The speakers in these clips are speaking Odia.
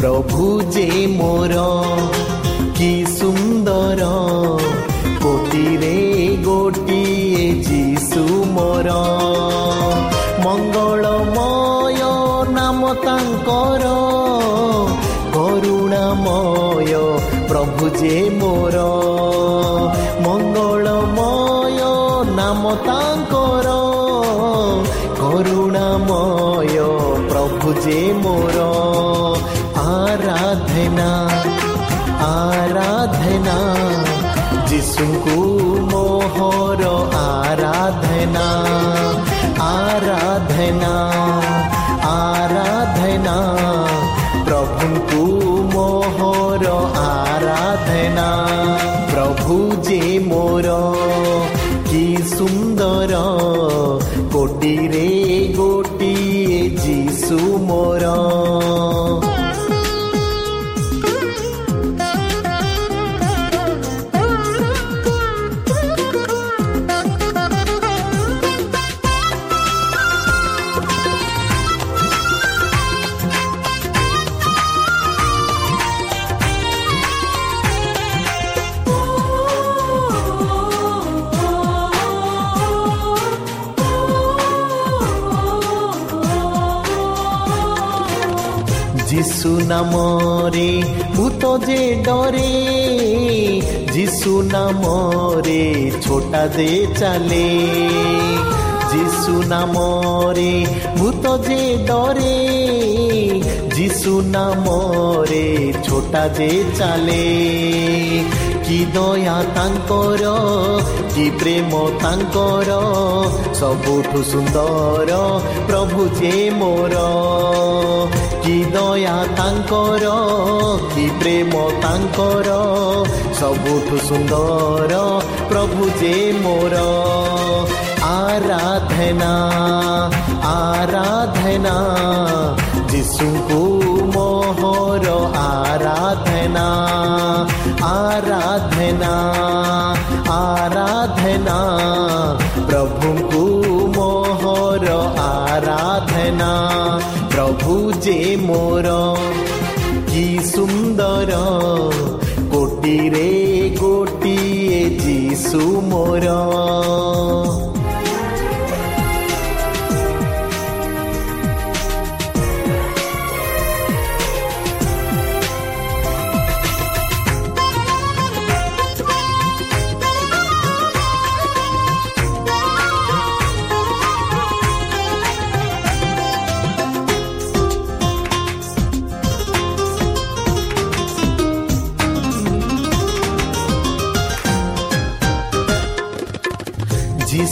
ପ୍ରଭୁ ଯେ ମୋର କି ସୁନ୍ଦର କୋଟିରେ ଗୋଟିଏ ଯୀଶୁ ମୋର ମଙ୍ଗଳମୟ ନାମ ତାଙ୍କର କରୁଣାମୟ ପ୍ରଭୁ ଯେ ମୋର ମଙ୍ଗଳମୟ ନାମ ତାଙ୍କର କରୁଣାମୟ ପ୍ରଭୁ ଯେ ମୋର ଆରାଧନା ଆରାଧନା ଯୀଶୁଙ୍କୁ ମୋହର ଆରାଧନା ଆରାଧନା ଆରାଧନା ପ୍ରଭୁଙ୍କୁ ମୋହର ଆରାଧନା ପ୍ରଭୁ ଯେ ମୋର କି ସୁନ୍ଦର କୋଟିରେ ଗୋଟିଏ ଯୀଶୁ ମୋର নামরে, ভূত যে ডরে, যিশু নামরে, ছোটা যে চালে। যিশু নামরে, ভূত যে ডরে, যিশু নামরে, ছোটা যে চালে। କି ଦୟା ତାଙ୍କର କି ପ୍ରେମ ତାଙ୍କର ସବୁଠୁ ସୁନ୍ଦର ପ୍ରଭୁ ଯେ ମୋର କି ଦୟା ତାଙ୍କର କି ପ୍ରେମ ତାଙ୍କର ସବୁଠୁ ସୁନ୍ଦର ପ୍ରଭୁ ଯେ ମୋର ଆରାଧନା ଆରାଧନା ଯୀଶୁଙ୍କୁ ମୋହର ଆରାଧନା ଆରାଧନା ଆରାଧନା ପ୍ରଭୁଙ୍କୁ ମୋହର ଆରାଧନା ପ୍ରଭୁ ଯେ ମୋର କି ସୁନ୍ଦର କୋଟିରେ ଗୋଟିଏ ଯୀଶୁ ମୋର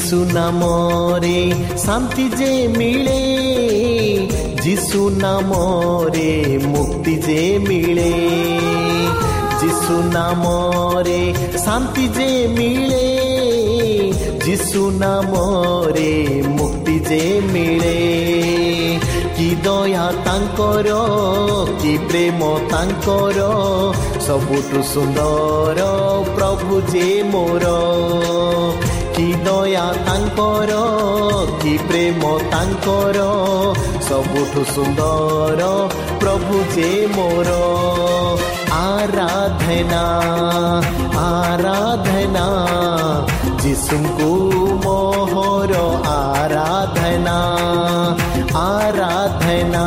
ଯୀଶୁ ନାମରେ ଶାନ୍ତି ଯେ ମିଳେ ଯୀଶୁ ନାମରେ ମୁକ୍ତି ଯେ ମିଳେ ଯୀଶୁ ନାମରେ ଶାନ୍ତି ଯେ ମିଳେ ଯୀଶୁ ନାମରେ ମୁକ୍ତି ଯେ ମିଳେ କି ଦୟା ତାଙ୍କର କି ପ୍ରେମ ତାଙ୍କର ସବୁଠୁ ସୁନ୍ଦର ପ୍ରଭୁ ଯେ ମୋର କି ଦୟା ତାଙ୍କର କି ପ୍ରେମ ତାଙ୍କର ସବୁଠୁ ସୁନ୍ଦର ପ୍ରଭୁ ଯେ ମୋର। ଆରାଧନା ଆରାଧନା ଯୀଶୁଙ୍କୁ ମୋହର ଆରାଧନା ଆରାଧନା।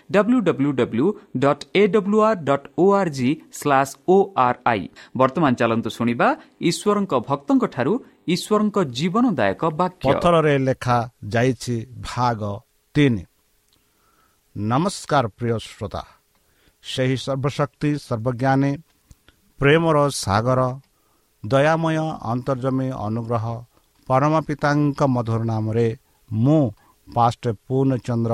ଆଇ ବର୍ତ୍ତମାନ ଚାଲନ୍ତୁ ଶୁଣିବା ଈଶ୍ୱରଙ୍କ ଭକ୍ତଙ୍କଠାରୁ ଈଶ୍ୱରଙ୍କ ଜୀବନଦାୟକ ବାକ୍ୟ। ପଥରରେ ଲେଖା ଯାଇଛି ଭାଗ ତିନି। ନମସ୍କାର ପ୍ରିୟ ଶ୍ରୋତା। ସେହି ସର୍ବଶକ୍ତି ସର୍ବଜ୍ଞାନୀ ପ୍ରେମର ସାଗର ଦୟାମୟ ଅନ୍ତର୍ଜମୀ ଅନୁଗ୍ରହ ପରମ ପିତାଙ୍କ ମଧୁର ନାମରେ ମୁଁ ପାଷ୍ଟ ପୂର୍ଣ୍ଣଚନ୍ଦ୍ର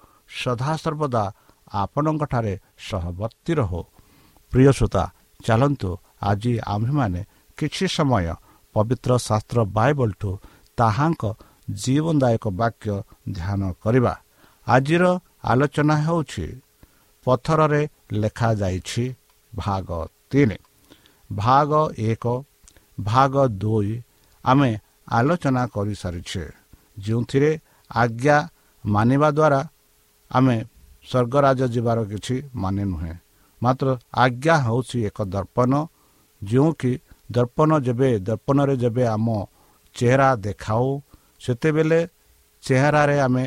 ସଦାସର୍ବଦା ଆପଣଙ୍କଠାରେ ସହବର୍ତ୍ତୀ ରହୁ। ପ୍ରିୟ ଶ୍ରୋତା ଚାଲନ୍ତୁ ଆଜି ଆମ୍ଭେମାନେ କିଛି ସମୟ ପବିତ୍ର ଶାସ୍ତ୍ର ବାଇବଲଠୁ ତାହାଙ୍କ ଜୀବନଦାୟକ ବାକ୍ୟ ଧ୍ୟାନ କରିବା। ଆଜିର ଆଲୋଚନା ହେଉଛି ପଥରରେ ଲେଖାଯାଇଛି ଭାଗ ତିନି। ଭାଗ ଏକ ଭାଗ ଦୁଇ ଆମେ ଆଲୋଚନା କରିସାରିଛେ। ଯେଉଁଥିରେ ଆଜ୍ଞା ମାନିବା ଦ୍ୱାରା ଆମେ ସ୍ୱର୍ଗରାଜ ଯିବାର କିଛି ମାନେ ନୁହେଁ। ମାତ୍ର ଆଜ୍ଞା ହେଉଛି ଏକ ଦର୍ପଣ। ଯେଉଁକି ଦର୍ପଣ ଯେବେ ଦର୍ପଣରେ ଯେବେ ଆମ ଚେହେରା ଦେଖାଉ ସେତେବେଳେ ଚେହେରାରେ ଆମେ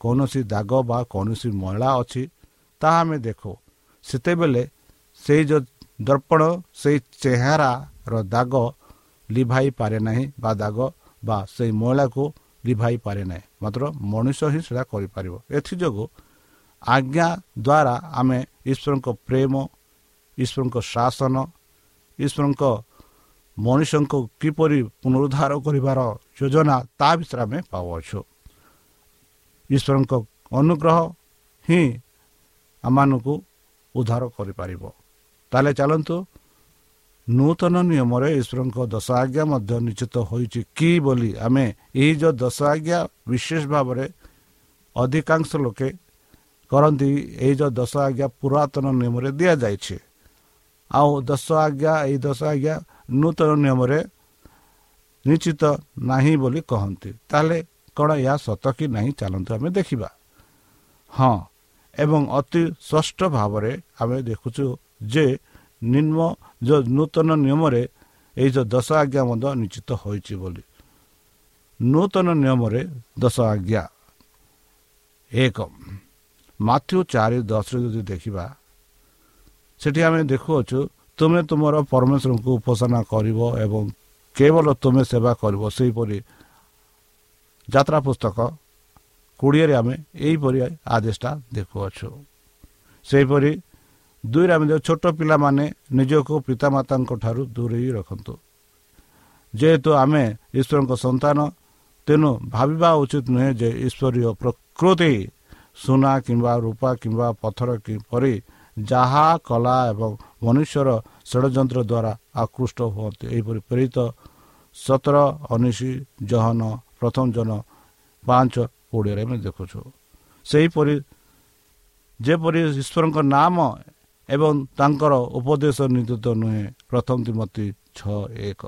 କୌଣସି ଦାଗ ବା କୌଣସି ମଇଳା ଅଛି ତାହା ଆମେ ଦେଖୁ। ସେତେବେଳେ ସେଇ ଯେଉଁ ଦର୍ପଣ ସେଇ ଚେହେରାର ଦାଗ ଲିଭାଇ ପାରେ ନାହିଁ ବା ଦାଗ ବା ସେଇ ମଇଳାକୁ ଲିଭାଇ ପାରେ ନାହିଁ। ମାତ୍ର ମଣିଷ ହିଁ ସେଇଟା କରିପାରିବ। ଏଥିଯୋଗୁଁ ଆଜ୍ଞା ଦ୍ୱାରା ଆମେ ଈଶ୍ୱରଙ୍କ ପ୍ରେମ ଈଶ୍ୱରଙ୍କ ଶାସନ ଈଶ୍ୱରଙ୍କ ମଣିଷଙ୍କୁ କିପରି ପୁନରୁଦ୍ଧାର କରିବାର ଯୋଜନା ତା ବିଷୟରେ ଆମେ ପାଉଅଛୁ ଈଶ୍ୱରଙ୍କ ଅନୁଗ୍ରହ ହିଁ ଆମମାନଙ୍କୁ ଉଦ୍ଧାର କରିପାରିବ ତାହେଲେ ଚାଲନ୍ତୁ ନୂତନ ନିୟମରେ ଈଶ୍ୱରଙ୍କ ଦଶ ଆଜ୍ଞା ମଧ୍ୟ ନିଶ୍ଚିତ ହୋଇଛି କି ବୋଲି ଆମେ ଏହି ଯେଉଁ ଦଶ ଆଜ୍ଞା ବିଶେଷ ଭାବରେ ଅଧିକାଂଶ ଲୋକେ କରନ୍ତି ଏଇ ଯେଉଁ ଦଶ ଆଜ୍ଞା ପୁରାତନ ନିୟମରେ ଦିଆଯାଇଛି। ଆଉ ଦଶ ଆଜ୍ଞା ଏଇ ଦଶ ଆଜ୍ଞା ନୂତନ ନିୟମରେ ନିଶ୍ଚିତ ନାହିଁ ବୋଲି କହନ୍ତି। ତାହେଲେ କ'ଣ ଏହା ସତ କି ନାହିଁ ଚାଲନ୍ତୁ ଆମେ ଦେଖିବା। ହଁ ଏବଂ ଅତି ସ୍ପଷ୍ଟ ଭାବରେ ଆମେ ଦେଖୁଛୁ ଯେ ନିମ୍ନ ଯେଉଁ ନୂତନ ନିୟମରେ ଏଇ ଯେଉଁ ଦଶ ଆଜ୍ଞା ମଧ୍ୟ ନିଶ୍ଚିତ ହୋଇଛି ବୋଲି। ନୂତନ ନିୟମରେ ଦଶ ଆଜ୍ଞା। ଏକ। ମାଥ୍ୟୁ ଚାରି ଦଶରେ ଯଦି ଦେଖିବା ସେଠି ଆମେ ଦେଖୁଅଛୁ ତୁମେ ତୁମର ପରମେଶ୍ୱରଙ୍କୁ ଉପାସନା କରିବ ଏବଂ କେବଳ ତୁମେ ସେବା କରିବ। ସେହିପରି ଯାତ୍ରା ପୁସ୍ତକ କୋଡ଼ିଏରେ ଆମେ ଏହିପରି ଆଦେଶଟା ଦେଖୁଅଛୁ। ସେହିପରି ଦୁଇରେ ଆମେ ଛୋଟ ପିଲାମାନେ ନିଜକୁ ପିତାମାତାଙ୍କ ଠାରୁ ଦୂରେଇ ରଖନ୍ତୁ। ଯେହେତୁ ଆମେ ଈଶ୍ୱରଙ୍କ ସନ୍ତାନ ତେଣୁ ଭାବିବା ଉଚିତ ନୁହେଁ ଯେ ଈଶ୍ୱରୀୟ ପ୍ରକୃତି ସୁନା କିମ୍ବା ରୂପା କିମ୍ବା ପଥର କିପରି ଯାହା କଲା ଏବଂ ମନୁଷ୍ୟର ଷଡ଼ଯନ୍ତ୍ର ଦ୍ୱାରା ଆକୃଷ୍ଟ ହୁଅନ୍ତି। ଏହିପରି ପ୍ରେରିତ ସତର ଅନିଶି ଜହନ ପ୍ରଥମ ଜନ ପାଞ୍ଚ କୋଡ଼ିଏରେ ଆମେ ଦେଖୁଛୁ। ସେହିପରି ଯେପରି ଈଶ୍ୱରଙ୍କ ନାମ ଏବଂ ତାଙ୍କର ଉପଦେଶ ନିଯୁକ୍ତ ନୁହେଁ ପ୍ରଥମ ତିମତି ଛଅ ଏକ।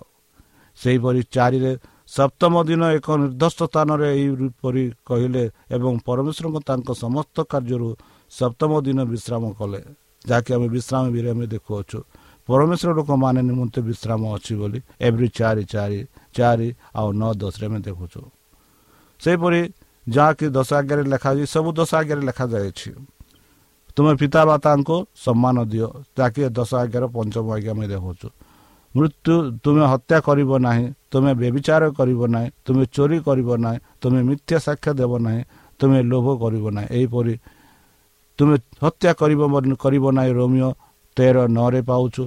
ସେହିପରି ଚାରିରେ ସପ୍ତମ ଦିନ ଏକ ନିର୍ଦ୍ଦିଷ୍ଟ ସ୍ଥାନରେ ଏହିପରି କହିଲେ ଏବଂ ପରମେଶ୍ୱରଙ୍କ ତାଙ୍କ ସମସ୍ତ କାର୍ଯ୍ୟରୁ ସପ୍ତମ ଦିନ ବିଶ୍ରାମ କଲେ। ଯାହାକି ଆମେ ବିଶ୍ରାମ ବି ଆମେ ଦେଖୁଅଛୁ। ପରମେଶ୍ୱର ଲୋକମାନେ ନିମନ୍ତେ ବିଶ୍ରାମ ଅଛି ବୋଲି ଏଭ୍ରି ଚାରି ଚାରି ଚାରି ଆଉ ନଅ ଦଶରେ ଆମେ ଦେଖୁଛୁ। ସେହିପରି ଯାହାକି ଦଶ ଆଜ୍ଞାରେ ଲେଖାଯାଇଛି ସବୁ ଦଶ ଆଜ୍ଞାରେ ଲେଖାଯାଇଛି। ତୁମେ ପିତାମାତାଙ୍କୁ ସମ୍ମାନ ଦିଅ। ଯାହାକି ଦଶ ଆଜ୍ଞାର ପଞ୍ଚମ ଆଜ୍ଞା ଆମେ ଦେଖୁଛୁ। ମୃତ୍ୟୁ ତୁମେ ହତ୍ୟା କରିବ ନାହିଁ ତୁମେ ବ୍ୟବିଚାର କରିବ ନାହିଁ ତୁମେ ଚୋରି କରିବ ନାହିଁ ତୁମେ ମିଥ୍ୟା ସାକ୍ଷ୍ୟ ଦେବ ନାହିଁ ତୁମେ ଲୋଭ କରିବ ନାହିଁ। ଏହିପରି ତୁମେ ହତ୍ୟା କରିବ କରିବ ନାହିଁ ରୋମିଓ ତେର ନଅରେ ପାଉଛୁ।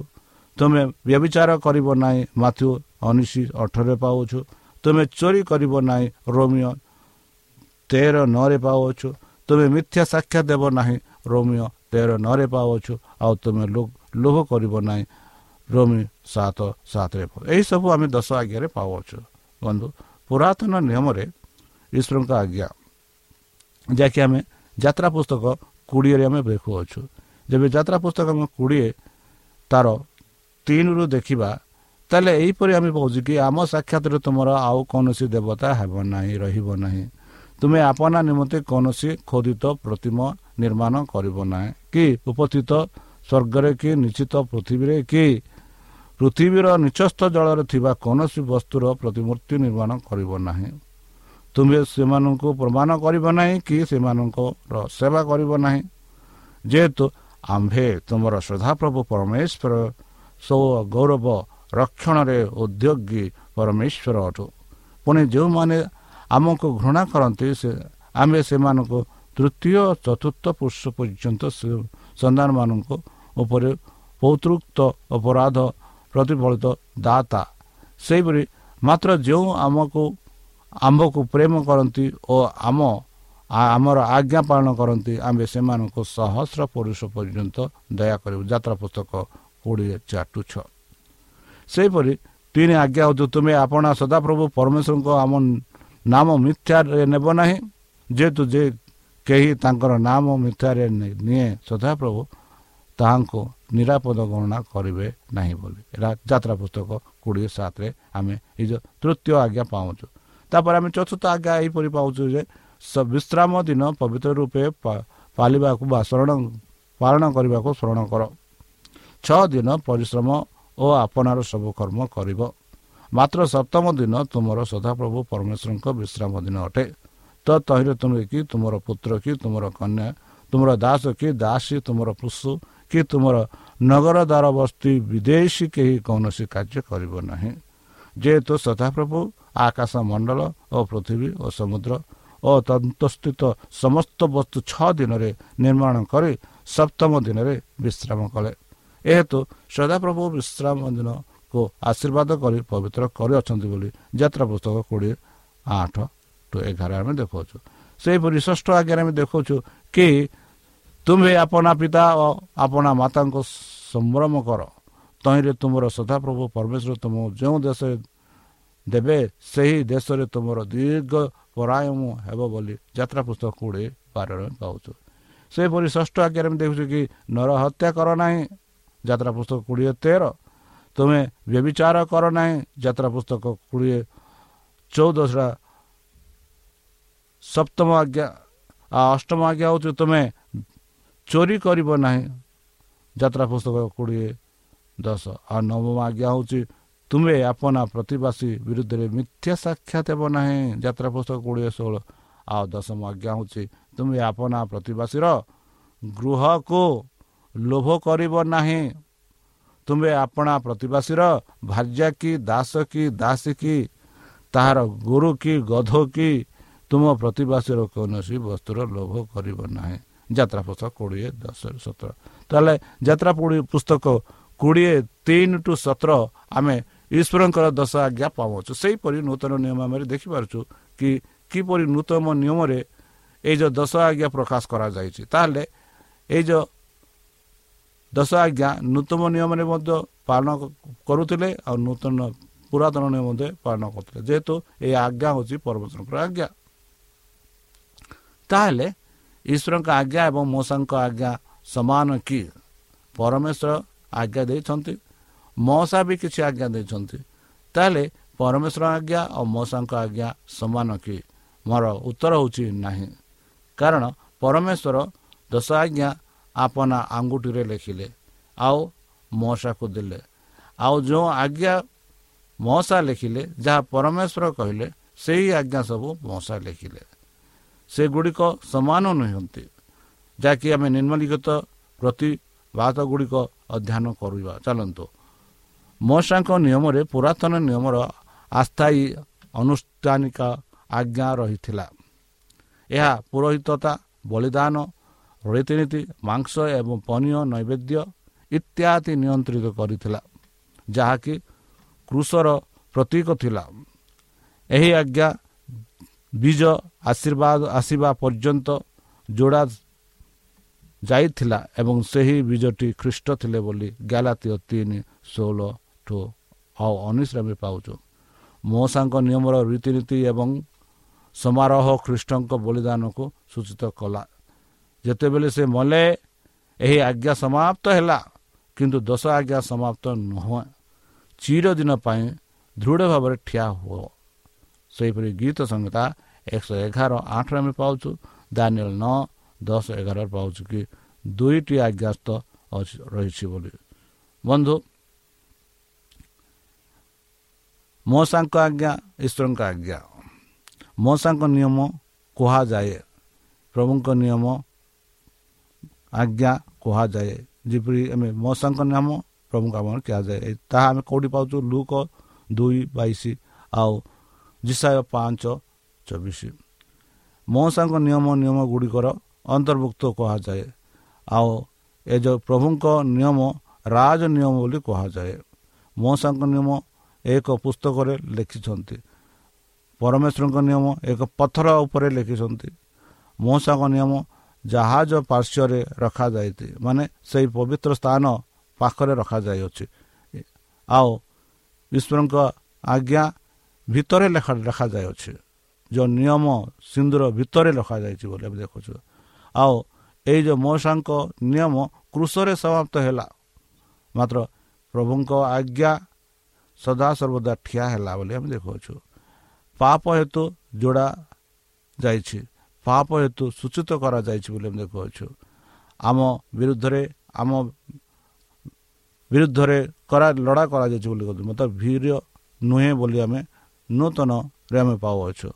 ତୁମେ ବ୍ୟବିଚାର କରିବ ନାହିଁ ମାଥ୍ୟୁ ଉଣେଇଶ ଅଠରରେ ପାଉଛୁ। ତୁମେ ଚୋରି କରିବ ନାହିଁ ରୋମିଓ ତେର ନଅରେ ପାଉଛୁ। ତୁମେ ମିଥ୍ୟା ସାକ୍ଷାତ ଦେବ ନାହିଁ ରୋମିଓ ତେର ନଅରେ ପାଉଛୁ। ଆଉ ତୁମେ ଲୋଭ କରିବ ନାହିଁ ରୋମି ସାତ ସାତରେ ଏହିସବୁ ଆମେ ଦଶ ଆଜ୍ଞାରେ ପାଉଛୁ ବନ୍ଧୁ ପୁରାତନ ନିୟମରେ ଈଶ୍ୱରଙ୍କ ଆଜ୍ଞା ଯାହାକି ଆମେ ଯାତ୍ରା ପୁସ୍ତକ କୋଡ଼ିଏରେ ଆମେ ଦେଖୁଅଛୁ। ଯେବେ ଯାତ୍ରା ପୁସ୍ତକ ଆମେ କୋଡ଼ିଏ ତାର ତିନିରୁ ଦେଖିବା ତାହେଲେ ଏହିପରି ଆମେ କହୁଛୁ କି ଆମ ସାକ୍ଷାତରେ ତୁମର ଆଉ କୌଣସି ଦେବତା ହେବ ନାହିଁ ରହିବ ନାହିଁ। ତୁମେ ଆପନା ନିମନ୍ତେ କୌଣସି ଖୋଦିତ ପ୍ରତିମ ନିର୍ମାଣ କରିବ ନାହିଁ। କି ଉପସ୍ଥିତ ସ୍ୱର୍ଗରେ କି ନିଶ୍ଚିତ ପୃଥିବୀରେ କି ପୃଥିବୀର ନିଚସ୍ଥ ଜଳରେ ଥିବା କୌଣସି ବସ୍ତୁର ପ୍ରତିମୂର୍ତ୍ତି ନିର୍ମାଣ କରିବ ନାହିଁ। ତୁମେ ସେମାନଙ୍କୁ ପ୍ରମାଣ କରିବ ନାହିଁ କି ସେମାନଙ୍କର ସେବା କରିବ ନାହିଁ। ଯେହେତୁ ଆମ୍ଭେ ତୁମର ଶ୍ରଦ୍ଧାପ୍ରଭୁ ପରମେଶ୍ୱର ସୌ ଗୌରବ ରକ୍ଷଣରେ ଉଦ୍ୟୋଗୀ ପରମେଶ୍ୱର ଅଟୁ ପୁଣି ଯେଉଁମାନେ ଆମକୁ ଘୃଣା କରନ୍ତି ସେ ଆମେ ସେମାନଙ୍କୁ ତୃତୀୟ ଚତୁର୍ଥ ପୁରୁଷ ପର୍ଯ୍ୟନ୍ତ ସନ୍ତାନମାନଙ୍କ ଉପରେ ପୌତୃକ୍ତ ଅପରାଧ ପ୍ରତିଫଳିତ ଦାତା। ସେହିପରି ମାତ୍ର ଯେଉଁ ଆମକୁ ଆମ୍ଭକୁ ପ୍ରେମ କରନ୍ତି ଓ ଆମ ଆମର ଆଜ୍ଞା ପାଳନ କରନ୍ତି ଆମ୍ଭେ ସେମାନଙ୍କୁ ସହସ୍ର ପୁରୁଷ ପର୍ଯ୍ୟନ୍ତ ଦୟା କରିବୁ। ଯାତ୍ରା ପୁସ୍ତକ କୋଡ଼ିଏ ଚାରି ଟୁ ଛଅ। ସେହିପରି ତିନି ଆଜ୍ଞା ହେଉଛୁ ତୁମେ ଆପଣା ସଦାପ୍ରଭୁ ପରମେଶ୍ୱରଙ୍କ ଆମ ନାମ ମିଥ୍ୟାରେ ନେବ ନାହିଁ। ଯେହେତୁ ଯେ କେହି ତାଙ୍କର ନାମ ମିଥ୍ୟାରେ ନିଏ ସଦାପ୍ରଭୁ ତାହାଙ୍କୁ ନିରାପଦ ଗଣନା କରିବେ ନାହିଁ ବୋଲି। ଏଇଟା ଯାତ୍ରା ପୁସ୍ତକ କୋଡ଼ିଏ ସାତରେ ଆମେ ଏଇ ଯେଉଁ ତୃତୀୟ ଆଜ୍ଞା ପାଉଛୁ। ତାପରେ ଆମେ ଚତୁର୍ଥ ଆଜ୍ଞା ଏହିପରି ପାଉଛୁ ଯେ ବିଶ୍ରାମ ଦିନ ପବିତ୍ର ରୂପେ ପାଳିବାକୁ ବା ଶରଣ ପାଳନ କରିବାକୁ ସ୍ମରଣ କର। ଛଅ ଦିନ ପରିଶ୍ରମ ଓ ଆପଣାର ସବୁ କର୍ମ କରିବ। ମାତ୍ର ସପ୍ତମ ଦିନ ତୁମର ସଦାପ୍ରଭୁ ପରମେଶ୍ୱରଙ୍କ ବିଶ୍ରାମ ଦିନ ଅଟେ। ତ ତହିଁରେ ତୁମେ କି ତୁମର ପୁତ୍ର କି ତୁମର କନ୍ୟା ତୁମର ଦାସ କି ଦାସୀ ତୁମର ପଶୁ କି ତୁମର ନଗର ଦ୍ୱାର ବସ୍ତି ବିଦେଶୀ କେହି କୌଣସି କାର୍ଯ୍ୟ କରିବ ନାହିଁ। ଯେହେତୁ ସଦାପ୍ରଭୁ ଆକାଶ ମଣ୍ଡଳ ଓ ପୃଥିବୀ ଓ ସମୁଦ୍ର ଓ ତନ୍ତସ୍ଥିତ ସମସ୍ତ ବସ୍ତୁ ଛଅ ଦିନରେ ନିର୍ମାଣ କରି ସପ୍ତମ ଦିନରେ ବିଶ୍ରାମ କଲେ। ଏହେତୁ ସଦାପ୍ରଭୁ ବିଶ୍ରାମ ଦିନକୁ ଆଶୀର୍ବାଦ କରି ପବିତ୍ର କରିଅଛନ୍ତି ବୋଲି ଯାତ୍ରା ପୁସ୍ତକ କୋଡ଼ିଏ ଆଠ ଟୁ ଏଗାର ଆମେ ଦେଖାଉଛୁ। ସେହିପରି ଷଷ୍ଠ ଆଜ୍ଞାରେ ଆମେ ଦେଖାଉଛୁ କି ତୁମ୍ଭେ ଆପଣା ପିତା ଓ ଆପଣା ମାତାଙ୍କୁ ସମ୍ଭ୍ରମ କର। ତହିଁରେ ତୁମର ସଦାପ୍ରଭୁ ପରମେଶ୍ୱର ତୁମ ଯେଉଁ ଦେଶରେ ଦେବେ ସେହି ଦେଶରେ ତୁମର ଦୀର୍ଘ ପରାୟମ ହେବ ବୋଲି ଯାତ୍ରା ପୁସ୍ତକ କୋଡ଼ିଏ ବାରରେ ପାଉଛୁ। ସେହିପରି ଷଷ୍ଠ ଆଜ୍ଞାରେ ଆମେ ଦେଖୁଛୁ କି ନର ହତ୍ୟା କର ନାହିଁ ଯାତ୍ରା ପୁସ୍ତକ କୋଡ଼ିଏ ତେର। ତୁମେ ବ୍ୟବିଚାର କର ନାହିଁ ଯାତ୍ରା ପୁସ୍ତକ କୋଡ଼ିଏ ଚଉଦଶଟା ସପ୍ତମ ଆଜ୍ଞା ଅଷ୍ଟମ ଆଜ୍ଞା ହେଉଛି ତୁମେ ଚୋରି କରିବ ନାହିଁ ଯାତ୍ରା ପୁସ୍ତକ କୋଡ଼ିଏ ଦଶ ଆଉ ନବମ ଆଜ୍ଞା ହେଉଛି ତୁମେ ଆପଣା ପ୍ରତିବାସୀ ବିରୁଦ୍ଧରେ ମିଥ୍ୟା ସାକ୍ଷାତ ହେବ ନାହିଁ ଯାତ୍ରା ପୁସ୍ତକ କୋଡ଼ିଏ ଷୋହଳ ଆଉ ଦଶମ ଆଜ୍ଞା ହେଉଛି ତୁମେ ଆପଣା ପ୍ରତିବାସୀର ଗୃହକୁ ଲୋଭ କରିବ ନାହିଁ ତୁମେ ଆପଣା ପ୍ରତିବାସୀର ଭାର୍ଯ୍ୟା କି ଦାସ କି ଦାସୀ କି ତାହାର ଗୁରୁ କି ଗଧ କି ତୁମ ପ୍ରତିବାସୀର କୌଣସି ବସ୍ତୁର ଲୋଭ କରିବ ନାହିଁ ଯାତ୍ରା ପୁସ୍ତକ କୋଡ଼ିଏ ଦଶ ସତର। ତାହେଲେ ଯାତ୍ରା ପୁସ୍ତକ କୋଡ଼ିଏ ତିନି ଟୁ ସତର ଆମେ ଈଶ୍ୱରଙ୍କର ଦଶ ଆଜ୍ଞା ପାଉଛୁ ସେହିପରି ନୂତନ ନିୟମ ଆମେ ଦେଖିପାରୁଛୁ କି କିପରି ନୂତନ ନିୟମରେ ଏଇ ଯେଉଁ ଦଶ ଆଜ୍ଞା ପ୍ରକାଶ କରାଯାଇଛି। ତାହେଲେ ଏଇ ଯେଉଁ ଦଶ ଆଜ୍ଞା ନୂତନ ନିୟମରେ ମଧ୍ୟ ପାଳନ କରୁଥିଲେ ଆଉ ନୂତନ ପୁରାତନ ନିୟମ ମଧ୍ୟ ପାଳନ କରୁଥିଲେ। ଯେହେତୁ ଏହି ଆଜ୍ଞା ହେଉଛି ପରମେଶ୍ୱରଙ୍କର ଆଜ୍ଞା। ତାହେଲେ ଈଶ୍ୱରଙ୍କ ଆଜ୍ଞା ଏବଂ ମୂଷାଙ୍କ ଆଜ୍ଞା ସମାନ କି? ପରମେଶ୍ୱର ଆଜ୍ଞା ଦେଇଛନ୍ତି। ମଶା ବି କିଛି ଆଜ୍ଞା ଦେଇଛନ୍ତି। ତାହେଲେ ପରମେଶ୍ୱର ଆଜ୍ଞା ଆଉ ମଶାଙ୍କ ଆଜ୍ଞା ସମାନ କି? ମୋର ଉତ୍ତର ହେଉଛି ନାହିଁ। କାରଣ ପରମେଶ୍ୱର ଦଶ ଆଜ୍ଞା ଆପନା ଆଙ୍ଗୁଠିରେ ଲେଖିଲେ ଆଉ ମଶାକୁ ଦେଲେ। ଆଉ ଯେଉଁ ଆଜ୍ଞା ମଶା ଲେଖିଲେ ଯାହା ପରମେଶ୍ୱର କହିଲେ ସେହି ଆଜ୍ଞା ସବୁ ମଶା ଲେଖିଲେ। ସେଗୁଡ଼ିକ ସମାନ ନୁହନ୍ତି ଯାହାକି ଆମେ ନିମ୍ନଲିଖିତ ପ୍ରତିବାଦ ଗୁଡ଼ିକ ଅଧ୍ୟୟନ କରିବା। ଚାଲନ୍ତୁ। ମଶାଙ୍କ ନିୟମରେ ପୁରାତନ ନିୟମର ଆସ୍ଥାୟୀ ଅନୁଷ୍ଠାନିକ ଆଜ୍ଞା ରହିଥିଲା। ଏହା ପୁରୋହିତତା ବଳିଦାନ ରୀତିନୀତି ମାଂସ ଏବଂ ପନୀୟ ନୈବେଦ୍ୟ ଇତ୍ୟାଦି ନିୟନ୍ତ୍ରିତ କରିଥିଲା ଯାହାକି କୃଷର ପ୍ରତୀକ ଥିଲା। ଏହି ଆଜ୍ଞା ବୀଜ ଆଶୀର୍ବାଦ ଆସିବା ପର୍ଯ୍ୟନ୍ତ ଯୋଡ଼ା ଯାଇଥିଲା ଏବଂ ସେହି ବୀଜଟି ଖ୍ରୀଷ୍ଟ ଥିଲେ ବୋଲି ଗାଲାତୀୟ ତିନି ଷୋହଳ ଠୁ ଆଉ ଉଣେଇଶରେ ଆମେ ପାଉଛୁ। ମଉସାଙ୍କ ନିୟମର ରୀତିନୀତି ଏବଂ ସମାରୋହ ଖ୍ରୀଷ୍ଟଙ୍କ ବଳିଦାନକୁ ସୂଚିତ କଲା। ଯେତେବେଳେ ସେ ମଲେ ଏହି ଆଜ୍ଞା ସମାପ୍ତ ହେଲା କିନ୍ତୁ ଦଶ ଆଜ୍ଞା ସମାପ୍ତ ନୁହେଁ। ଚିରଦିନ ପାଇଁ ଦୃଢ଼ ଭାବରେ ଠିଆ ହୁଅ। ସେହିପରି ଗୀତ ସଂହିତା ଏକଶହ ଏଗାର ଆଠରେ ଆମେ ପାଉଛୁ। ଦାନିଏଲ ନଅ ଦଶ ଏଗାରରେ ପାଉଛୁ କି ଦୁଇଟି ଆଜ୍ଞାସ୍ତ ରହିଛି ବୋଲି। ବନ୍ଧୁ ମଶାଙ୍କ ଆଜ୍ଞା ଈଶ୍ୱରଙ୍କ ଆଜ୍ଞା। ମଶାଙ୍କ ନିୟମ କୁହାଯାଏ ପ୍ରଭୁଙ୍କ ନିୟମ ଆଜ୍ଞା କୁହାଯାଏ। ଯେପରି ଆମେ ମଶାଙ୍କ ନିୟମ ପ୍ରଭୁଙ୍କ ଆମର କୁହାଯାଏ। ତାହା ଆମେ କେଉଁଠି ପାଉଛୁ? ଲୁକ ଦୁଇ ବାଇଶ ଆଉ ଜିସାୟ ପାଞ୍ଚ ଚବିଶ। ମଶାଙ୍କ ନିୟମ ନିୟମ ଗୁଡ଼ିକର ଅନ୍ତର୍ଭୁକ୍ତ କୁହାଯାଏ। ଆଉ ଏ ଯେଉଁ ପ୍ରଭୁଙ୍କ ନିୟମ ରାଜ ନିୟମ ବୋଲି କୁହାଯାଏ। ମଶାଙ୍କ ନିୟମ ଏକ ପୁସ୍ତକରେ ଲେଖିଛନ୍ତି। ପରମେଶ୍ୱରଙ୍କ ନିୟମ ଏକ ପଥର ଉପରେ ଲେଖିଛନ୍ତି। ମଉସାଙ୍କ ନିୟମ ଜାହାଜ ପାର୍ଶ୍ୱରେ ରଖାଯାଇଛି ମାନେ ସେହି ପବିତ୍ର ସ୍ଥାନ ପାଖରେ ରଖାଯାଇଅଛି। ଆଉ ଈଶ୍ୱରଙ୍କ ଆଜ୍ଞା ଭିତରେ ଲେଖା ଲେଖାଯାଇଅଛି। ଯେଉଁ ନିୟମ ସିନ୍ଦୁର ଭିତରେ ଲେଖାଯାଇଛି ବୋଲି ଆମେ ଦେଖୁଛୁ। ଆଉ ଏଇ ଯେଉଁ ମଉସାଙ୍କ ନିୟମ କୃଷରେ ସମାପ୍ତ ହେଲା। ମାତ୍ର ପ୍ରଭୁଙ୍କ ଆଜ୍ଞା ସଦାସର୍ବଦା ଠିଆ ହେଲା ବୋଲି ଆମେ ଦେଖୁଅଛୁ ପାପ ହେତୁ ଯୋଡ଼ା ଯାଇଛି। ପାପ ହେତୁ ସୂଚିତ କରାଯାଇଛି ବୋଲି ଆମେ ଦେଖୁଅଛୁ ଆମ ବିରୁଦ୍ଧରେ ଆମ ବିରୁଦ୍ଧରେ କରା ଲଢ଼ା କରାଯାଇଛି ବୋଲି କହୁଛୁ। ମୋତେ ଭୀର ନୁହେଁ ବୋଲି ଆମେ ନୂତନରେ ଆମେ ପାଉଅଛୁ।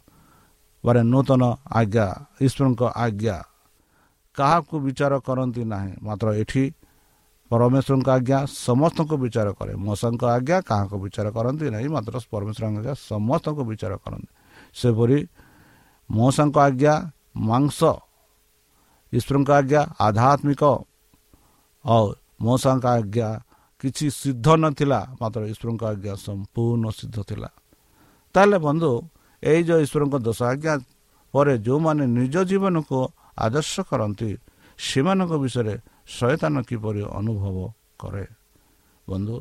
ମାନେ ନୂତନ ଆଜ୍ଞା ଈଶ୍ୱରଙ୍କ ଆଜ୍ଞା କାହାକୁ ବିଚାର କରନ୍ତି ନାହିଁ। ମାତ୍ର ଏଠି ପରମେଶ୍ୱରଙ୍କ ଆଜ୍ଞା ସମସ୍ତଙ୍କୁ ବିଚାର କରେ। ମଶାଙ୍କ ଆଜ୍ଞା କାହାକୁ ବିଚାର କରନ୍ତି ନାହିଁ। ମାତ୍ର ପରମେଶ୍ୱରଙ୍କ ଆଜ୍ଞା ସମସ୍ତଙ୍କୁ ବିଚାର କରନ୍ତି। ସେପରି ମଶାଙ୍କ ଆଜ୍ଞା ମାଂସ ଈଶ୍ୱରଙ୍କ ଆଜ୍ଞା ଆଧ୍ୟାତ୍ମିକ ଆଉ ମଶାଙ୍କ ଆଜ୍ଞା କିଛି ସିଦ୍ଧ ନଥିଲା। ମାତ୍ର ଈଶ୍ୱରଙ୍କ ଆଜ୍ଞା ସମ୍ପୂର୍ଣ୍ଣ ସିଦ୍ଧ ଥିଲା। ତାହେଲେ ବନ୍ଧୁ ଏଇ ଯେଉଁ ଈଶ୍ୱରଙ୍କ ଦୋଷ ଆଜ୍ଞା ପରେ ଯେଉଁମାନେ ନିଜ ଜୀବନକୁ ଆଦର୍ଶ କରନ୍ତି ସେମାନଙ୍କ ବିଷୟରେ ଶୈତାନ କିପରି ଅନୁଭବ କରେ? ବନ୍ଧୁ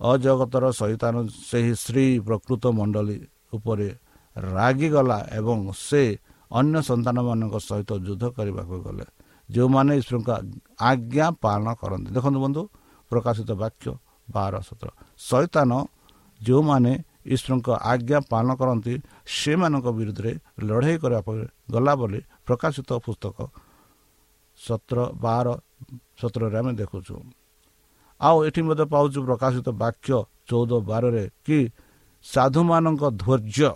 ଅଜଗତର ଶୈତାନ ସେହି ସ୍ତ୍ରୀ ପ୍ରକୃତ ମଣ୍ଡଳୀ ଉପରେ ରାଗିଗଲା ଏବଂ ସେ ଅନ୍ୟ ସନ୍ତାନମାନଙ୍କ ସହିତ ଯୁଦ୍ଧ କରିବାକୁ ଗଲେ ଯେଉଁମାନେ ଈଶ୍ୱରଙ୍କ ଆଜ୍ଞା ପାଳନ କରନ୍ତି। ଦେଖନ୍ତୁ ବନ୍ଧୁ ପ୍ରକାଶିତ ବାକ୍ୟ ବାର ସତର। ଶୈତାନ ଯେଉଁମାନେ ଈଶ୍ୱରଙ୍କ ଆଜ୍ଞା ପାଳନ କରନ୍ତି ସେମାନଙ୍କ ବିରୁଦ୍ଧରେ ଲଢ଼େଇ କରିବା ପାଇଁ ଗଲା ବୋଲି ପ୍ରକାଶିତ ପୁସ୍ତକ ସତର ବାର ସତରରେ ଆମେ ଦେଖୁଛୁ। ଆଉ ଏଠି ମଧ୍ୟ ପାଉଛୁ ପ୍ରକାଶିତ ବାକ୍ୟ ଚଉଦ ବାରରେ କି ସାଧୁମାନଙ୍କ ଧୈର୍ଯ୍ୟ।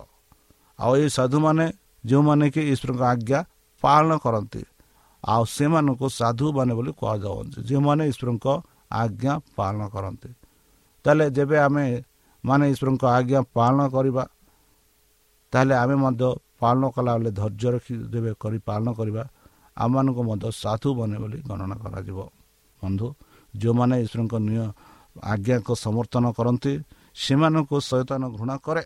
ଆଉ ଏଇ ସାଧୁମାନେ ଯେଉଁମାନେ କି ଈଶ୍ୱରଙ୍କ ଆଜ୍ଞା ପାଳନ କରନ୍ତି ଆଉ ସେମାନଙ୍କୁ ସାଧୁମାନେ ବୋଲି କୁହାଯାଉଛି ଯେଉଁମାନେ ଈଶ୍ୱରଙ୍କ ଆଜ୍ଞା ପାଳନ କରନ୍ତି। ତାହେଲେ ଯେବେ ଆମେ ମାନେ ଈଶ୍ୱରଙ୍କ ଆଜ୍ଞା ପାଳନ କରିବା ତାହେଲେ ଆମେ ମଧ୍ୟ ପାଳନ କଲାବେଳେ ଧୈର୍ଯ୍ୟ ରଖି ଦେବେ କରି ପାଳନ କରିବା ଆମମାନଙ୍କୁ ମଧ୍ୟ ସାଧୁ ବନେ ବୋଲି ଗଣନା କରାଯିବ। ବନ୍ଧୁ ଯେଉଁମାନେ ଈଶ୍ୱରଙ୍କ ନିୟ ଆଜ୍ଞାକୁ ସମର୍ଥନ କରନ୍ତି ସେମାନଙ୍କୁ ସଚେତନ ଘୃଣା କରେ।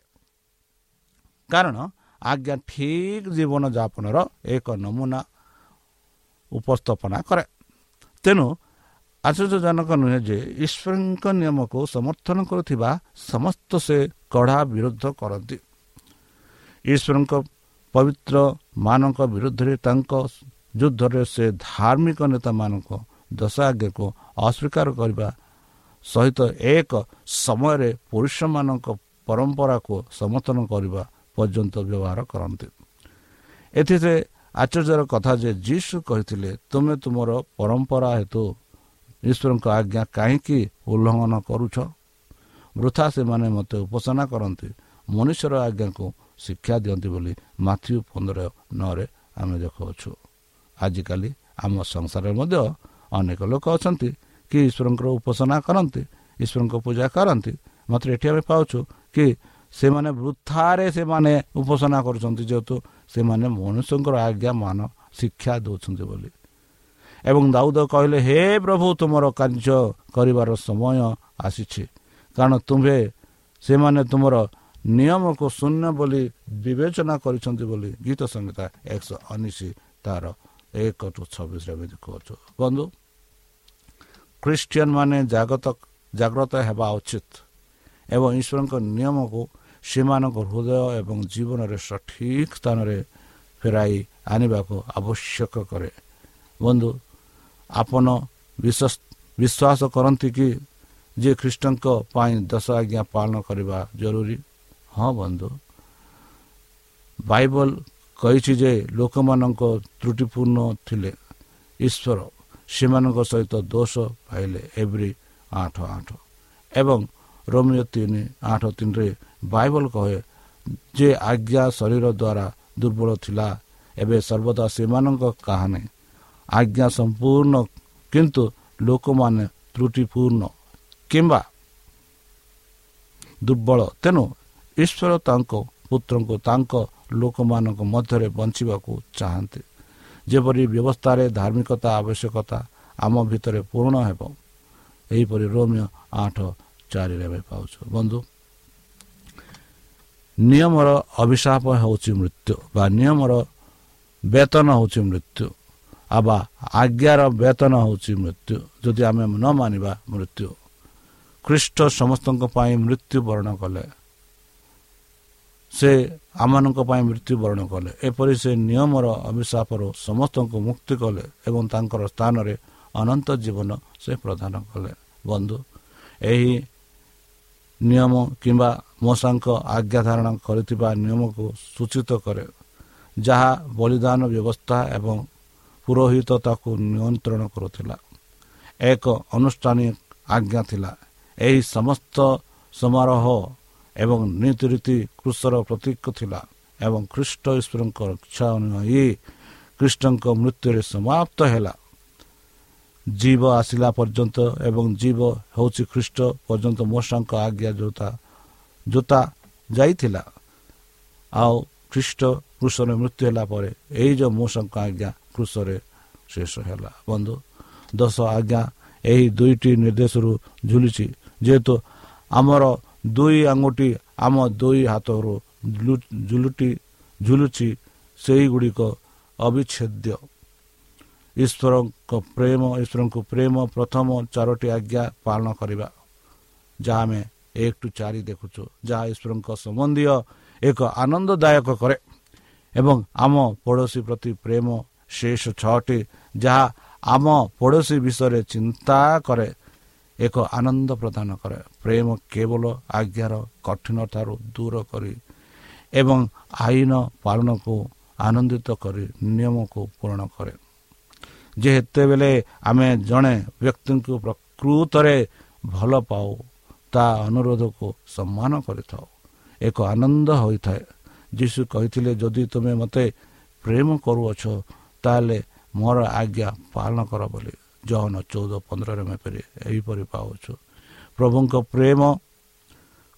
କାରଣ ଆଜ୍ଞା ଠିକ୍ ଜୀବନଯାପନର ଏକ ନମୁନା ଉପସ୍ଥାପନା କରେ। ତେଣୁ ଆଶ୍ଚର୍ଯ୍ୟଜନକ ନୁହେଁ ଯେ ଈଶ୍ୱରଙ୍କ ନିୟମକୁ ସମର୍ଥନ କରୁଥିବା ସମସ୍ତ ସେ କଢ଼ା ବିରୋଧ କରନ୍ତି। ଈଶ୍ୱରଙ୍କ ପବିତ୍ର ମାନଙ୍କ ବିରୁଦ୍ଧରେ ତାଙ୍କ ଯୁଦ୍ଧରେ ସେ ଧାର୍ମିକ ନେତାମାନଙ୍କ ଦଶ ଆଜ୍ଞାକୁ ଅସ୍ୱୀକାର କରିବା ସହିତ ଏକ ସମୟରେ ପୁରୁଷମାନଙ୍କ ପରମ୍ପରାକୁ ସମର୍ଥନ କରିବା ପର୍ଯ୍ୟନ୍ତ ବ୍ୟବହାର କରନ୍ତି। ଏଥିରେ ଆଶ୍ଚର୍ଯ୍ୟର କଥା ଯେ ଯୀଶୁ କହିଥିଲେ ତୁମେ ତୁମର ପରମ୍ପରା ହେତୁ ଈଶ୍ୱରଙ୍କ ଆଜ୍ଞା କାହିଁକି ଉଲ୍ଲଙ୍ଘନ କରୁଛ? ବୃଥା ସେମାନେ ମୋତେ ଉପାସନା କରନ୍ତି ମନୁଷ୍ୟର ଆଜ୍ଞାକୁ ଶିକ୍ଷା ଦିଅନ୍ତି ବୋଲି ମାଥ୍ୟୁ ପନ୍ଦର ନଅରେ ଆମେ ଦେଖାଉଛୁ ଆଜିକାଲି ଆମ ସଂସାରରେ ମଧ୍ୟ ଅନେକ ଲୋକ ଅଛନ୍ତି କି ଈଶ୍ୱରଙ୍କର ଉପାସନା କରନ୍ତି ଈଶ୍ୱରଙ୍କ ପୂଜା କରନ୍ତି। ମାତ୍ର ଏଠି ଆମେ ପାଉଛୁ କି ସେମାନେ ବୃଥାରେ ସେମାନେ ଉପାସନା କରୁଛନ୍ତି ଯେହେତୁ ସେମାନେ ମନୁଷ୍ୟଙ୍କର ଆଜ୍ଞା ମାନ ଶିକ୍ଷା ଦେଉଛନ୍ତି ବୋଲି। ଏବଂ ଦାଉଦ କହିଲେ ହେ ପ୍ରଭୁ ତୁମର କାର୍ଯ୍ୟ କରିବାର ସମୟ ଆସିଛି କାରଣ ତୁମ୍ଭେ ସେମାନେ ତୁମର ନିୟମକୁ ଶୂନ୍ୟ ବୋଲି ବିବେଚନା କରିଛନ୍ତି ବୋଲି ଗୀତ ସଂହିତା ଏକଶହ ଉଣେଇଶ ତାର ଏକ ଟୁ ଛବିଶରେ ଆମେ ଦେଖୁଅଛୁ ବନ୍ଧୁ ଖ୍ରୀଷ୍ଟିଆନ ମାନେ ଜାଗତ ଜାଗ୍ରତ ହେବା ଉଚିତ ଏବଂ ଈଶ୍ୱରଙ୍କ ନିୟମକୁ ସେମାନଙ୍କ ହୃଦୟ ଏବଂ ଜୀବନରେ ସଠିକ୍ ସ୍ଥାନରେ ଫେରାଇ ଆଣିବାକୁ ଆବଶ୍ୟକ କରେ। ବନ୍ଧୁ ଆପଣ ବିଶ୍ୱାସ କରନ୍ତି କି ଯେ ଖ୍ରୀଷ୍ଟଙ୍କ ପାଇଁ ଦଶ ଆଜ୍ଞା ପାଳନ କରିବା ଜରୁରୀ? ହଁ ବନ୍ଧୁ। ବାଇବଲ କହିଛି ଯେ ଲୋକମାନଙ୍କ ତ୍ରୁଟିପୂର୍ଣ୍ଣ ଥିଲେ। ଈଶ୍ୱର ସେମାନଙ୍କ ସହିତ ଦୋଷ ପାଇଲେ ଏଭ୍ରି ଆଠ ଆଠ। ଏବଂ ରୋମିଓ ତିନି ଆଠ ତିନିରେ ବାଇବଲ କହେ ଯେ ଆଜ୍ଞା ଶରୀର ଦ୍ୱାରା ଦୁର୍ବଳ ଥିଲା ଏବେ ସର୍ବଦା ସେମାନଙ୍କ କାହାଣୀ ଆଜ୍ଞା ସମ୍ପୂର୍ଣ୍ଣ କିନ୍ତୁ ଲୋକମାନେ ତ୍ରୁଟିପୂର୍ଣ୍ଣ କିମ୍ବା ଦୁର୍ବଳ। ତେଣୁ ଈଶ୍ୱର ତାଙ୍କ ପୁତ୍ରଙ୍କୁ ତାଙ୍କ ଲୋକମାନଙ୍କ ମଧ୍ୟରେ ବଞ୍ଚିବାକୁ ଚାହାନ୍ତି। ଯେପରି ବ୍ୟବସ୍ଥାରେ ଧାର୍ମିକତା ଆବଶ୍ୟକତା ଆମ ଭିତରେ ପୂରଣ ହେବ ଏହିପରି ରୋମିଓ ଆଠ ଚାରିରେ ଆମେ ପାଉଛୁ। ବନ୍ଧୁ ନିୟମର ଅଭିଶାପ ହେଉଛି ମୃତ୍ୟୁ ବା ନିୟମର ବେତନ ହେଉଛି ମୃତ୍ୟୁ। ବା ଆଜ୍ଞାର ବେତନ ହେଉଛି ମୃତ୍ୟୁ ଯଦି ଆମେ ନ ମାନିବା ମୃତ୍ୟୁ ଖ୍ରୀଷ୍ଟ ସମସ୍ତଙ୍କ ପାଇଁ ମୃତ୍ୟୁବରଣ କଲେ ସେ ଆମମାନଙ୍କ ପାଇଁ ମୃତ୍ୟୁବରଣ କଲେ ଏପରି ସେ ନିୟମର ଅଭିଶାପରୁ ସମସ୍ତଙ୍କୁ ମୁକ୍ତି କଲେ ଏବଂ ତାଙ୍କର ସ୍ଥାନରେ ଅନନ୍ତ ଜୀବନ ସେ ପ୍ରଦାନ କଲେ ବନ୍ଧୁ ଏହି ନିୟମ କିମ୍ବା ମଶାଙ୍କ ଆଜ୍ଞା ଧାରଣ କରିଥିବା ନିୟମକୁ ସୂଚିତ କରେ ଯାହା ବଳିଦାନ ବ୍ୟବସ୍ଥା ଏବଂ ପୁରୋହିତ ତାକୁ ନିୟନ୍ତ୍ରଣ କରୁଥିଲା ଏକ ଅନୁଷ୍ଠାନିକ ଆଜ୍ଞା ଥିଲା ଏହି ସମସ୍ତ ସମାରୋହ ଏବଂ ନୀତି ରୀତି କୃଷର ପ୍ରତୀକ ଥିଲା ଏବଂ ଖ୍ରୀଷ୍ଟ ଈଶ୍ୱରଙ୍କ ରକ୍ଷା ଅନୁଯାୟୀ ଖ୍ରୀଷ୍ଟଙ୍କ ମୃତ୍ୟୁରେ ସମାପ୍ତ ହେଲା ଜୀବ ଆସିଲା ପର୍ଯ୍ୟନ୍ତ ଏବଂ ଜୀବ ହେଉଛି ଖ୍ରୀଷ୍ଟ ପର୍ଯ୍ୟନ୍ତ ମଶାଙ୍କ ଆଜ୍ଞା ଜୋତା ଜୋତା ଯାଇଥିଲା ଆଉ ଖ୍ରୀଷ୍ଟ କୃଷରେ ମୃତ୍ୟୁ ହେଲା ପରେ ଏଇ ଯେଉଁ ମୂଷଙ୍କ ଆଜ୍ଞା କୃଷରେ ଶେଷ ହେଲା। ବନ୍ଧୁ ଦଶ ଆଜ୍ଞା ଏହି ଦୁଇଟି ନିର୍ଦ୍ଦେଶରୁ ଝୁଲିଛି। ଯେହେତୁ ଆମର ଦୁଇ ଆଙ୍ଗୁଠି ଆମ ଦୁଇ ହାତରୁ ଝୁଲୁଟି ଝୁଲୁଛି ସେଇଗୁଡ଼ିକ ଅବିଚ୍ଛେଦ୍ୟ। ଈଶ୍ୱରଙ୍କ ପ୍ରେମ ଈଶ୍ୱରଙ୍କୁ ପ୍ରେମ ପ୍ରଥମ ଚାରୋଟି ଆଜ୍ଞା ପାଳନ କରିବା। ଯାହା ଆମେ ଏକ ଟୁ ଚାରି ଦେଖୁଛୁ। ଯାହା ଈଶ୍ୱରଙ୍କ ସମ୍ବନ୍ଧୀୟ ଏକ ଆନନ୍ଦଦାୟକ କରେ। ଏବଂ ଆମ ପଡ଼ୋଶୀ ପ୍ରତି ପ୍ରେମ ଶେଷ ଛଅଟି ଯାହା ଆମ ପଡ଼ୋଶୀ ବିଷୟରେ ଚିନ୍ତା କରେ ଏକ ଆନନ୍ଦ ପ୍ରଦାନ କରେ। ପ୍ରେମ କେବଳ ଆଜ୍ଞାର କଠିନ ଠାରୁ ଦୂର କରି ଏବଂ ଆଇନ ପାଳନକୁ ଆନନ୍ଦିତ କରି ନିୟମକୁ ପୂରଣ କରେ। ଯେତେବେଳେ ଆମେ ଜଣେ ବ୍ୟକ୍ତିଙ୍କୁ ପ୍ରକୃତରେ ଭଲ ପାଉ ତା ଅନୁରୋଧକୁ ସମ୍ମାନ କରିଥାଉ। ଏକ ଆନନ୍ଦ ହୋଇଥାଏ। ଯୀଶୁ କହିଥିଲେ ଯଦି ତୁମେ ମୋତେ ପ୍ରେମ କରୁଅଛ ତାହେଲେ ମୋର ଆଜ୍ଞା ପାଳନ କର ବୋଲି ଜହନ ଚଉଦ ପନ୍ଦରରେ ଆମେ ଏହିପରି ପାଉଛୁ। ପ୍ରଭୁଙ୍କ ପ୍ରେମ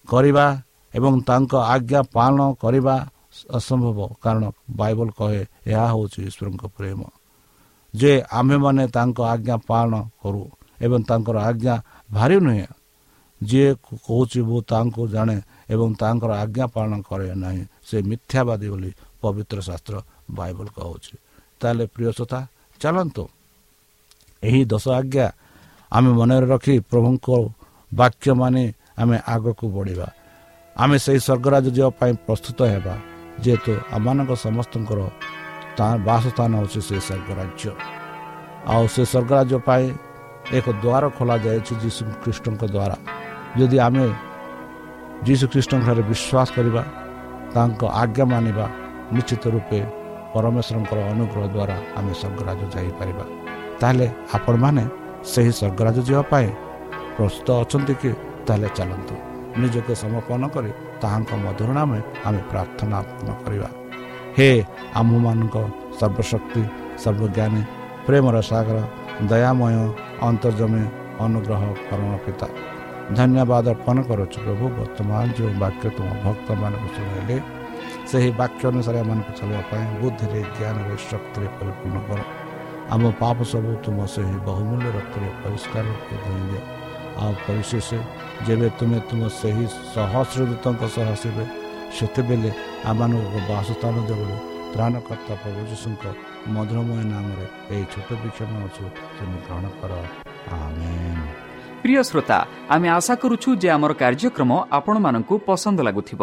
କରିବା ଏବଂ ତାଙ୍କ ଆଜ୍ଞା ପାଳନ କରିବା ଅସମ୍ଭବ। କାରଣ ବାଇବଲ କହେ ଏହା ହେଉଛି ଈଶ୍ୱରଙ୍କ ପ୍ରେମ। ଯେ ଆମ୍ଭେମାନେ ତାଙ୍କ ଆଜ୍ଞା ପାଳନ କରୁ ଏବଂ ତାଙ୍କର ଆଜ୍ଞା ଭାରି ନୁହେଁ। ଯିଏ କହୁଛି ମୁଁ ତାଙ୍କୁ ଜାଣେ ଏବଂ ତାଙ୍କର ଆଜ୍ଞା ପାଳନ କରେ ନାହିଁ ସେ ମିଥ୍ୟାବାଦୀ ବୋଲି ପବିତ୍ର ଶାସ୍ତ୍ର ବାଇବଲ କହୁଛି। ତାହେଲେ ପ୍ରିୟ ଶ୍ରୋତା ଚାଲନ୍ତୁ। ଏହି ଦଶ ଆଜ୍ଞା ଆମେ ମନରେ ରଖି ପ୍ରଭୁଙ୍କ ବାକ୍ୟ ମାନି ଆମେ ଆଗକୁ ବଢ଼ିବା। ଆମେ ସେହି ସ୍ୱର୍ଗରାଜ ଯିବା ପାଇଁ ପ୍ରସ୍ତୁତ ହେବା ଯେହେତୁ ଆମମାନଙ୍କ ସମସ୍ତଙ୍କର ବାସସ୍ଥାନ ହେଉଛି ସେ ସ୍ୱର୍ଗରାଜ୍ୟ। ଆଉ ସେ ସ୍ୱର୍ଗରାଜ୍ୟ ପାଇଁ ଏକ ଦ୍ୱାର ଖୋଲାଯାଇଛି ଯୀଶୁ ଖ୍ରୀଷ୍ଟଙ୍କ ଦ୍ୱାରା ଯଦି ଆମେ ଯୀଶୁ ଖ୍ରୀଷ୍ଟଙ୍କଠାରେ ବିଶ୍ୱାସ କରିବା ତାଙ୍କ ଆଜ୍ଞା ମାନିବା ନିଶ୍ଚିତ ରୂପେ ପରମେଶ୍ୱରଙ୍କର ଅନୁଗ୍ରହ ଦ୍ୱାରା ଆମେ ସ୍ୱର୍ଗରାଜ ଯାଇପାରିବା। ତାହେଲେ ଆପଣମାନେ ସେହି ସ୍ୱର୍ଗରାଜ ଯିବା ପାଇଁ ପ୍ରସ୍ତୁତ ଅଛନ୍ତି କି? ତାହେଲେ ଚାଲନ୍ତୁ। ନିଜକୁ ସମର୍ପଣ କରି ତାହାଙ୍କ ମଧୁର ନାମେ ଆମେ ପ୍ରାର୍ଥନା କରିବା। ହେ ଆମ୍ଭମାନଙ୍କ ସର୍ବଶକ୍ତି ସର୍ବଜ୍ଞାନୀ ପ୍ରେମର ସାଗର ଦୟାମୟ ଅନ୍ତର୍ଜମୀ ଅନୁଗ୍ରହ ପରମ ପିତା ଧନ୍ୟବାଦ ଅର୍ପଣ କରୁଛୁ ପ୍ରଭୁ ବର୍ତ୍ତମାନ ଯେଉଁ ବାକ୍ୟ ତୁମ ଭକ୍ତମାନଙ୍କୁ ଶୁଣାଇଲେ ସେହି ବାକ୍ୟ ଅନୁସାରେ ଏମାନଙ୍କୁ ଚାଲିବା ପାଇଁ ବୁଦ୍ଧିରେ ଜ୍ଞାନରେ ଶକ୍ତିରେ ପରିପୂର୍ଣ୍ଣ କର। ଆମ ପାପ ସବୁ ତୁମ ସେହି ବହୁମୂଲ୍ୟ ରକ୍ତରେ ପରିଷ୍କାର ରୂପେ ଧୋଇଦିଅ ଆଉ ପରିଶେଷ ଯେବେ ତୁମେ ତୁମ ସେହି ସହସ୍ରଦୂତଙ୍କ ସହ ଆସିବେ ସେତେବେଳେ ଆମମାନଙ୍କୁ ବାସସ୍ଥାନ ଦେବ ବୋଲି ତ୍ରାଣକର୍ତ୍ତା ପ୍ରଭୁ ଯୀଶୁଙ୍କ ମଧୁରମୟ ନାମରେ ଏହି ଛୋଟ ବିକ୍ଷମ ଅଛୁ ତୁମେ ଗ୍ରହଣ କର। ପ୍ରିୟ ଶ୍ରୋତା ଆମେ ଆଶା କରୁଛୁ ଯେ ଆମର କାର୍ଯ୍ୟକ୍ରମ ଆପଣମାନଙ୍କୁ ପସନ୍ଦ ଲାଗୁଥିବ।